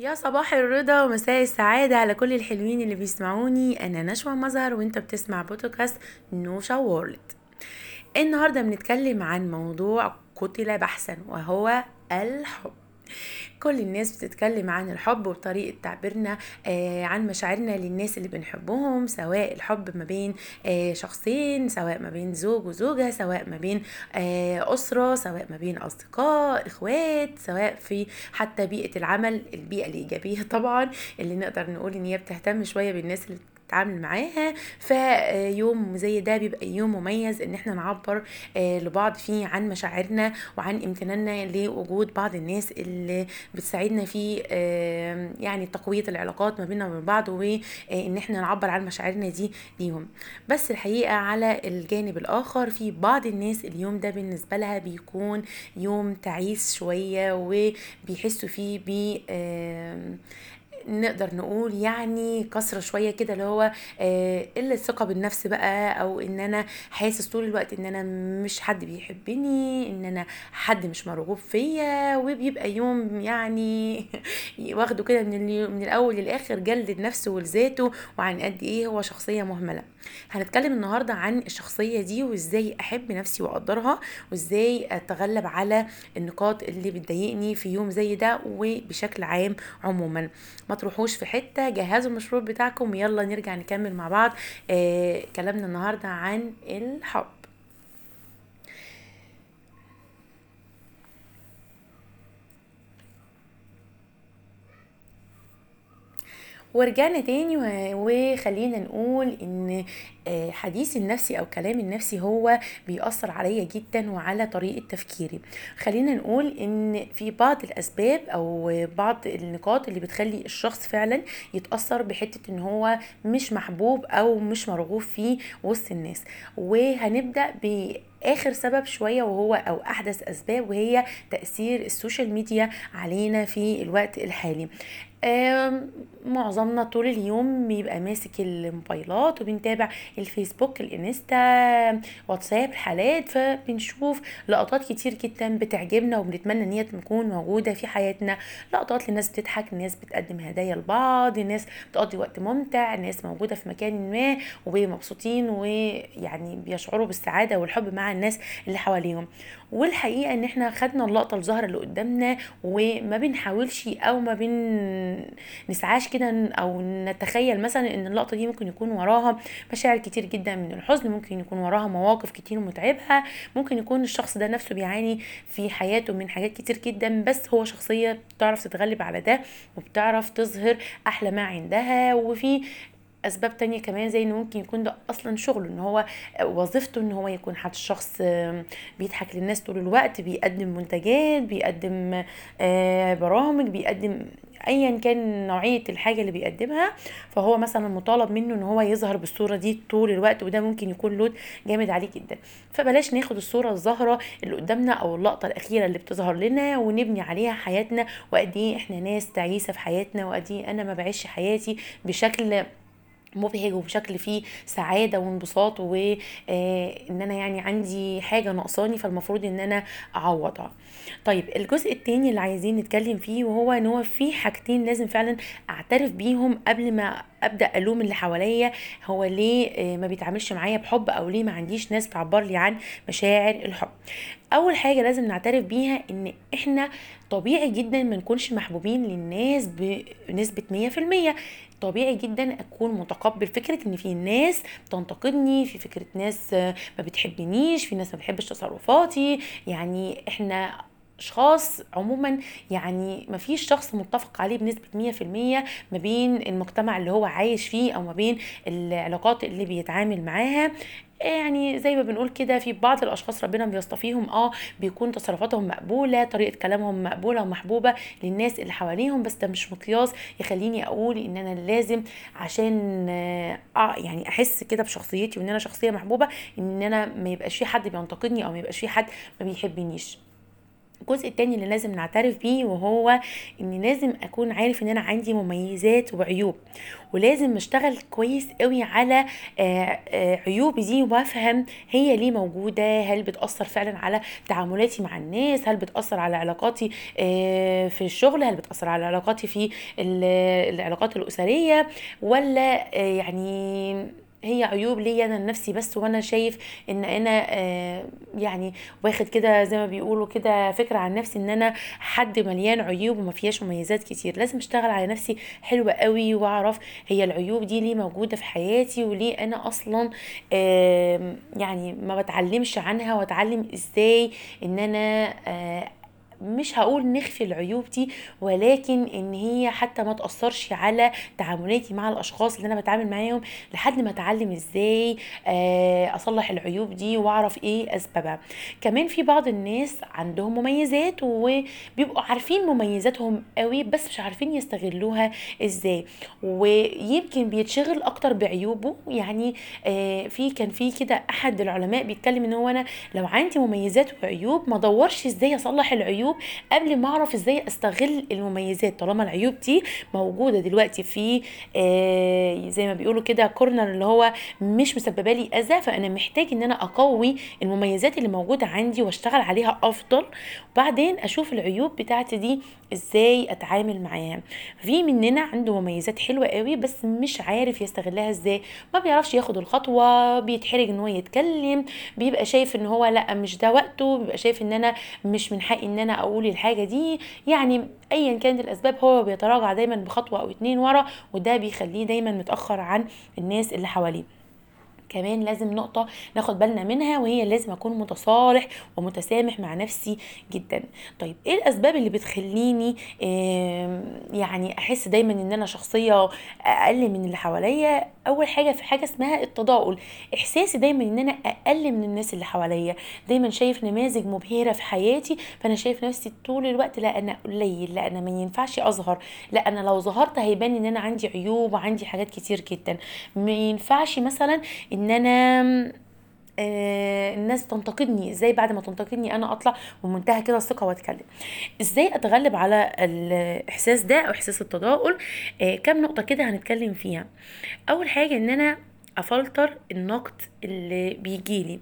يا صباح الرضا ومساء السعادة على كل الحلوين اللي بيسمعوني. أنا نشوى مظهر وأنت بتسمع بودكاست نوشا وورلد النهاردة بنتكلم عن موضوع قتل بحثا وهو الحب. كل الناس بتتكلم عن الحب وطريقة تعبيرنا آه عن مشاعرنا للناس اللي بنحبهم سواء الحب ما بين آه شخصين سواء ما بين زوج وزوجة سواء ما بين آه أسرة سواء ما بين أصدقاء إخوات سواء في حتى بيئة العمل البيئة الإيجابية طبعا اللي نقدر نقول إن هي بتهتم شوية بالناس اللي نتعامل معاها فيوم زي ده بيبقى يوم مميز إن إحنا نعبر آه، لبعض فيه عن مشاعرنا وعن امتناننا لوجود بعض الناس اللي بتساعدنا في آه، يعني تقوية العلاقات ما بيننا وبين بعض وان إحنا نعبر عن مشاعرنا دي ليهم. بس الحقيقة على الجانب الآخر في بعض الناس اليوم ده بالنسبة لها بيكون يوم تعيس شوية وبيحسوا فيه ب نقدر نقول يعني كسرة شوية كده اللي هو آه، قلة ثقة بالنفس بقى أو إن أنا حاسس طول الوقت إن أنا مش حد بيحبني إن أنا حد مش مرغوب فيا وبيبقى يوم يعني واخده كده من, من الأول للآخر جلد نفسه ولذاته وعن قد إيه هو شخصية مهملة. هنتكلم النهارده عن الشخصية دي وإزاي أحب نفسي وأقدرها وإزاي أتغلب على النقاط اللي بتضايقني في يوم زي ده وبشكل عام عموما. ما تروحوش في حتة جهزوا المشروب بتاعكم يلا نرجع نكمل مع بعض. آه كلامنا النهارده عن الحب. ورجعنا تاني وخلينا نقول إن آه، حديثي النفسي أو كلامي النفسي هو بيأثر عليا جدا وعلى طريقة تفكيري. خلينا نقول إن في بعض الأسباب أو بعض النقاط اللي بتخلي الشخص فعلا يتأثر بحتة إن هو مش محبوب أو مش مرغوب فيه وسط الناس. وهنبدأ ب اخر سبب شوية وهو أو أحدث أسباب وهي تأثير ال social media علينا في الوقت الحالي. معظمنا طول اليوم بيبقى ماسك الموبايلات وبنتابع الفيسبوك الانستا واتساب الحالات فبنشوف لقطات كتير جدا بتعجبنا وبنتمنى إن هي تكون موجودة في حياتنا. لقطات للناس بتضحك الناس بتقدم هدايا لبعض الناس بتقضي وقت ممتع الناس موجودة في مكان ما ومبسوطين ويعني بيشعروا بالسعادة والحب مع الناس اللي حواليهم. والحقيقة إن إحنا خدنا اللقطة الظاهره اللي قدامنا وما بنحاولش أو ما بن نسعاش كده أو نتخيل مثلا إن اللقطة دي ممكن يكون وراها مشاعر كتير جدا من الحزن ممكن يكون وراها مواقف كتير متعبة ممكن يكون الشخص ده نفسه بيعاني في حياته من حاجات كتير جدا بس هو شخصية بتعرف تتغلب على ده وبتعرف تظهر أحلى ما عندها. وفي أسباب تانية كمان زي إنه ممكن يكون ده أصلا شغله إن هو وظيفته إن هو يكون حد شخص بيضحك للناس طول الوقت بيقدم منتجات بيقدم آه، برامج بيقدم ايا كان نوعية الحاجة اللي بيقدمها فهو مثلا مطالب منه إن هو يظهر بالصورة دي طول الوقت وده ممكن يكون لود جامد عليه جدا. فبلاش ناخد الصورة الظاهرة اللي قدامنا أو اللقطة الأخيرة اللي بتظهر لنا ونبني عليها حياتنا وقد إيه إحنا ناس تعيسة في حياتنا وقد إيه أنا ما بعيش حياتي بشكل مبهج وبشكل فيه سعادة وانبساط وان آه، أنا يعني عندي حاجة ناقصاني فالمفروض إن أنا أعوضها. طيب الجزء التاني اللي عايزين نتكلم فيه وهو إن هو في حاجتين لازم فعلا أعترف بيهم قبل ما أبدأ ألوم اللي حواليا. هو ليه آه، ما بيتعاملش معايا بحب أو ليه ما عنديش ناس تعبر لي عن مشاعر الحب. أول حاجة لازم نعترف بيها إن إحنا طبيعي جدا ما نكونش محبوبين للناس بنسبة 100% طبيعي جدا أكون متقبل فكرة إن في ناس بتنتقدني في فكرة ناس ما بتحبنيش في ناس ما بتحبش تصرفاتي. يعني إحنا أشخاص عموما يعني ما فيش شخص متفق عليه بنسبة 100% ما بين المجتمع اللي هو عايش فيه أو ما بين العلاقات اللي بيتعامل معاها. يعني زي ما بنقول كده في بعض الأشخاص ربنا بيصطفيهم آه بيكون تصرفاتهم مقبولة طريقة كلامهم مقبولة ومحبوبة للناس اللي حواليهم بس ده مش مقياس يخليني أقول إن أنا لازم عشان آه يعني أحس كده بشخصيتي وإن أنا شخصية محبوبة إن أنا ما يبقاش في حد بينتقدني أو ما يبقاش في حد ما بيحبنيش. الجزء التاني اللي لازم نعترف بيه وهو اني لازم أكون عارف إن أنا عندي مميزات وعيوب. ولازم أشتغل كويس قوي على آه، آه، عيوبي دي وأفهم هي ليه موجودة هل بتأثر فعلا على تعاملاتي مع الناس هل بتأثر على علاقاتي آه، في الشغل هل بتأثر على علاقاتي في ال- العلاقات الأسرية ولا يعني هي عيوب ليا أنا لنفسي بس وأنا شايف إن أنا آه يعني واخد كده زي ما بيقولوا كده فكرة عن نفسي إن أنا حد مليان عيوب وما فيهاش مميزات كتير. لازم أشتغل على نفسي حلوة قوي وأعرف هي العيوب دي ليه موجودة في حياتي وليه أنا أصلا يعني ما بتعلمش عنها وأتعلم إزاي إن أنا آه مش هقول نخفي العيوب دي ولكن إن هي حتى ما تأثرش على تعاملاتي مع الأشخاص اللي أنا بتعامل معاهم لحد ما أتعلم إزاي آه، أصلح العيوب دي وأعرف إيه أسبابها. كمان في بعض الناس عندهم مميزات وبيبقوا عارفين مميزاتهم قوي بس مش عارفين يستغلوها إزاي. ويمكن بيتشغل أكتر بعيوبه. يعني آه، في كان في كده أحد العلماء بيتكلم إن هو أنا لو عندي مميزات وعيوب ما أدورش إزاي أصلح العيوب قبل ما أعرف إزاي أستغل المميزات. طالما العيوب دي موجودة دلوقتي في آه زي ما بيقولوا كده كورنر اللي هو مش مسببة لي أذى فأنا محتاج إن أنا أقوي المميزات اللي موجودة عندي وأشتغل عليها أفضل. وبعدين أشوف العيوب بتاعتي دي إزاي أتعامل معاها. في مننا عنده مميزات حلوة قوي بس مش عارف يستغلها إزاي. ما بيعرفش ياخد الخطوة بيتحرج إن هو يتكلم بيبقى شايف إن هو لأ مش ده وقته بيبقى شايف إن أنا مش من حقي إن أنا أقول الحاجة دي يعني ايا كانت الأسباب هو بيتراجع دايما بخطوة أو اتنين ورا وده بيخليه دايما متأخر عن الناس اللي حواليه. كمان لازم نقطة ناخد بالنا منها وهي لازم أكون متصالح ومتسامح مع نفسي جدا. طيب إيه الأسباب اللي بتخليني آم، يعني أحس دايما إن أنا شخصية أقل من اللي حواليا؟ أول حاجة في حاجة اسمها التضاؤل. إحساسي دايما إن أنا أقل من الناس اللي حواليا. دايما شايف نماذج مبهرة في حياتي فأنا شايف نفسي طول الوقت لا أنا قليل لا أنا ما ينفعش أظهر. لا أنا لو ظهرت هيبان إن أنا عندي عيوب وعندي حاجات كتير جدا. ما ينفعش مثلا إن أنا آه، الناس تنتقدني. إزاي بعد ما تنتقدني أنا أطلع بمنتهى كده الثقة وأتكلم؟ إزاي أتغلب على الإحساس ده أو احساس التضاؤل؟ آه، كام نقطة كده هنتكلم فيها. أول حاجة إن أنا أفلتر النقد اللي بيجيلي.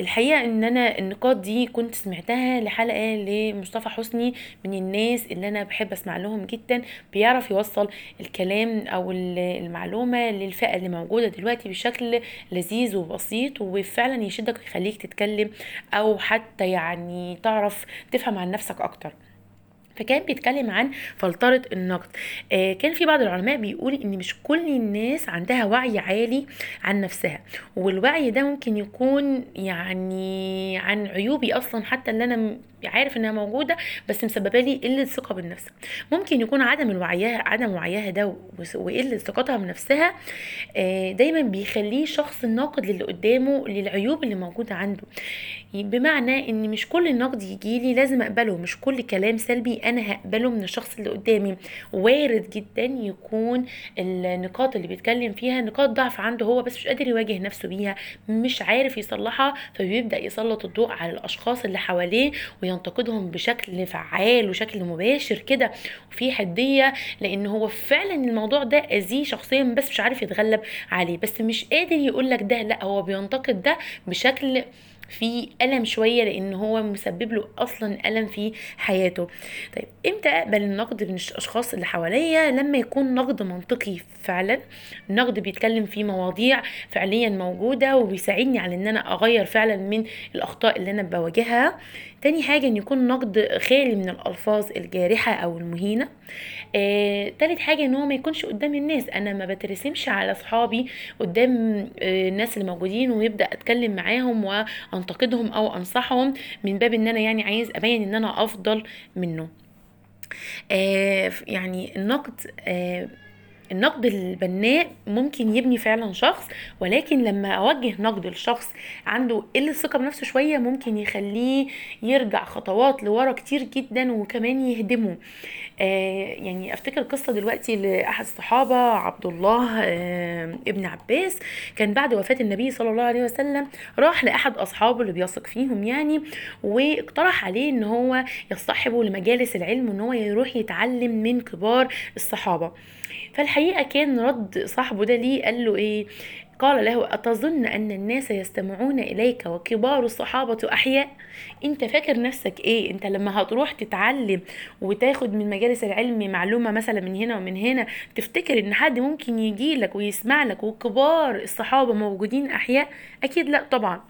الحقيقة إن أنا النقاط دي كنت سمعتها لحلقة لمصطفى حسني من الناس اللي أنا بحب أسمع لهم جدا بيعرف يوصل الكلام أو ال- المعلومة للفئة اللي موجودة دلوقتي بشكل لذيذ وبسيط وفعلا يشدك ويخليك تتكلم أو حتى يعني تعرف تفهم عن نفسك أكتر. فكان بيتكلم عن فلترة النقد. آه كان في بعض العلماء بيقول إن مش كل الناس عندها وعي عالي عن نفسها والوعي ده ممكن يكون يعني عن عيوبي أصلا حتى اللي أنا عارف إنها موجودة بس مسببة لي قلة ثقة بالنفس. ممكن يكون عدم الوعيها عدم وعيها ده وقلة ثقتها بنفسها آه، دايما بيخليه شخص ناقد للي قدامه للعيوب اللي موجودة عنده. بمعنى إن مش كل النقد يجيلي لازم أقبله. مش كل كلام سلبي أنا هقبله من الشخص اللي قدامي. وارد جدا يكون النقاط اللي بيتكلم فيها نقاط ضعف عنده هو بس مش قادر يواجه نفسه بيها. مش عارف يصلحها فبيبدأ يسلط الضوء على الأشخاص اللي حواليه وينتقدهم بشكل فعال وشكل مباشر كده وفي حدية لأن هو فعلا الموضوع ده أذيه شخصيا بس مش عارف يتغلب عليه. بس مش قادر يقول لك ده لأ هو بينتقد ده بشكل في ألم شوية لأن هو مسبب له أصلا ألم في حياته. طيب إمتى أقبل النقد من الأشخاص اللي حواليا لما يكون نقد منطقي فعلا؟ نقد بيتكلم في مواضيع فعليا موجودة وبيساعدني على إن أنا أغير فعلا من الأخطاء اللي أنا بواجهها. تاني حاجة إن يكون نقد خالي من الألفاظ الجارحة أو المهينة. آه، تالت حاجة إن هو ما يكونش قدام الناس. أنا ما بترسمش على أصحابي قدام آه، الناس اللي موجودين ويبدأ أتكلم معاهم وأنتقدهم أو أنصحهم من باب إن أنا يعني عايز أبين إن أنا أفضل منه. آه، يعني النقد آه، النقد البناء ممكن يبني فعلا شخص ولكن لما أوجه نقد لشخص عنده قلة ثقة بنفسه شوية ممكن يخليه يرجع خطوات لورا كتير جدا وكمان يهدمه. آه يعني أفتكر قصة دلوقتي لأحد الصحابة عبد الله آه ابن عباس. كان بعد وفاة النبي صلى الله عليه وسلم راح لأحد أصحابه اللي بيثق فيهم يعني واقترح عليه إن هو يصطحبه لمجالس العلم وإن هو يروح يتعلم من كبار الصحابة. فالحقيقة كان رد صاحبه ده ليه قال له إيه قال له أتظن أن الناس يستمعون إليك وكبار الصحابة أحياء؟ أنت فاكر نفسك إيه؟ أنت لما هتروح تتعلم وتاخد من مجالس العلم معلومة مثلا من هنا ومن هنا تفتكر إن حد ممكن يجي لك ويسمع لك وكبار الصحابة موجودين أحياء؟ أكيد لأ طبعا.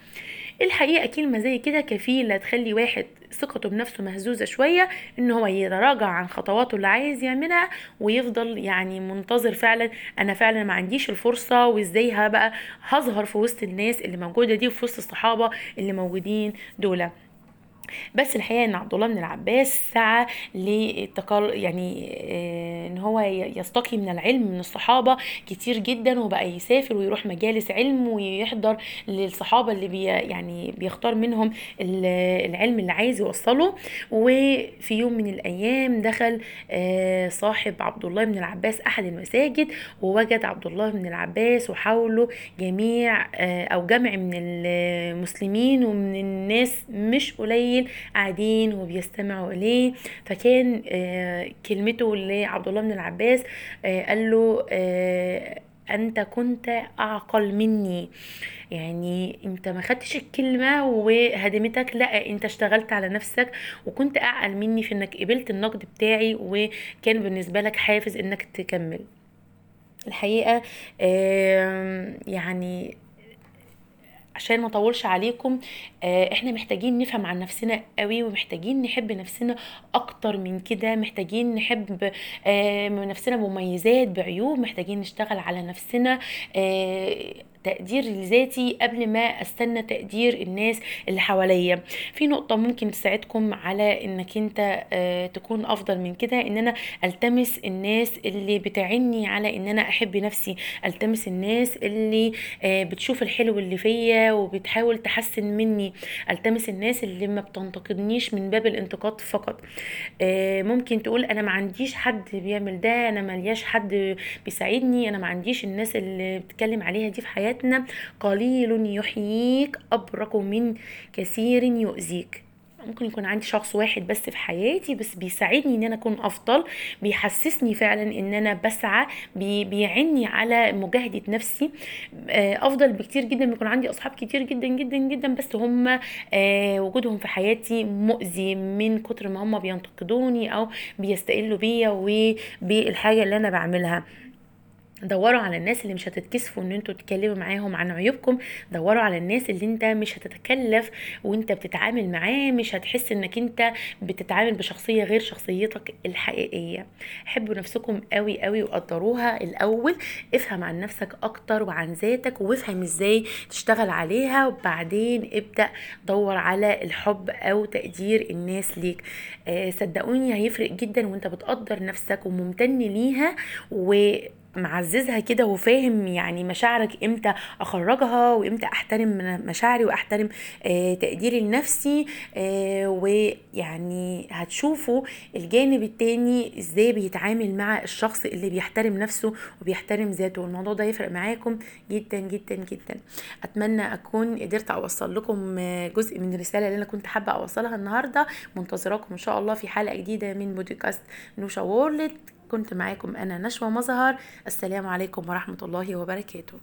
الحقيقة كلمة زي كده كفيلة تخلي واحد ثقته بنفسه مهزوزة شوية إن هو يتراجع عن خطواته اللي عايز يعملها ويفضل يعني منتظر فعلا أنا فعلا ما عنديش الفرصة وإزاي هبقى هظهر في وسط الناس اللي موجودة دي وفي وسط الصحابة اللي موجودين دول. بس الحقيقة إن عبد الله بن العباس سعى للتقل يعني آه، إن هو يستقي من العلم من الصحابة كتير جدا وبقى يسافر ويروح مجالس علم ويحضر للصحابة اللي بي يعني بيختار منهم العلم اللي عايز يوصله. وفي يوم من الأيام دخل آه، صاحب عبد الله بن العباس أحد المساجد ووجد عبد الله بن العباس وحوله جميع آه، أو جمع من المسلمين ومن الناس مش قليل قاعدين وبيستمعوا إليه. فكان آه، كلمته لعبد الله بن العباس آه، قال له آه، أنت كنت أعقل مني. يعني أنت ما خدتش الكلمة وهدمتك لا أنت اشتغلت على نفسك وكنت أعقل مني في إنك قبلت النقد بتاعي وكان بالنسبة لك حافز إنك تكمل. الحقيقة يعني عشان ما اطولش عليكم آه، إحنا محتاجين نفهم عن نفسنا قوي ومحتاجين نحب نفسنا أكتر من كده محتاجين نحب آه، نفسنا مميزات بعيوب محتاجين نشتغل على نفسنا آه، تقدير لذاتي قبل ما أستنى تقدير الناس اللي حواليا. في نقطة ممكن تساعدكم على إنك أنت آه، تكون أفضل من كده إن أنا ألتمس الناس اللي بتعني على إن أنا أحب نفسي. ألتمس الناس اللي آه، بتشوف الحلو اللي فيا وبتحاول تحسن مني. ألتمس الناس اللي ما بتنتقدنيش من باب الانتقاد فقط. آه، ممكن تقول أنا ما عنديش حد بيعمل ده أنا ملياش حد بيساعدني أنا ما عنديش الناس اللي بتتكلم عليها دي في حياتي. حياتنا. قليل يحييك أبرك من كثير يؤذيك. ممكن يكون عندي شخص واحد بس في حياتي بس بيساعدني إن أنا أكون أفضل بيحسسني فعلا إن أنا بسعى بي بيعني على مجاهدة نفسي. آه، أفضل بكتير جدا بيكون عندي أصحاب كتير جدا جدا جدا بس هم آه، وجودهم في حياتي مؤذي من كتر ما هم بينتقدوني أو بيستقلوا بيا وبالحاجه اللي أنا بعملها. دوروا على الناس اللي مش هتتكسفوا إن أنتوا تتكلموا معاهم عن عيوبكم دوروا على الناس اللي انت مش هتتكلف وانت بتتعامل معاه مش هتحس إنك انت بتتعامل بشخصية غير شخصيتك الحقيقية. حبوا نفسكم قوي قوي وقدروها الأول. افهم عن نفسك أكتر وعن ذاتك وافهم إزاي تشتغل عليها. وبعدين ابدأ دور على الحب أو تقدير الناس ليك. آه صدقوني هيفرق جدا وانت بتقدر نفسك وممتن ليها و معززها كده وفاهم يعني مشاعرك إمتى أخرجها وامتى أحترم مشاعري وأحترم آه تقديري لنفسي آه ويعني هتشوفوا الجانب التاني إزاي بيتعامل مع الشخص اللي بيحترم نفسه وبيحترم ذاته الموضوع ده يفرق معاكم جدا جدا جدا. أتمنى أكون قدرت أوصل لكم جزء من الرسالة اللي أنا كنت حابة أوصلها النهارده. منتظراكم إن شاء الله في حلقة جديدة من بودكاست نوشا وورلد. كنت معاكم أنا نشوى مظهر. السلام عليكم ورحمة الله وبركاته.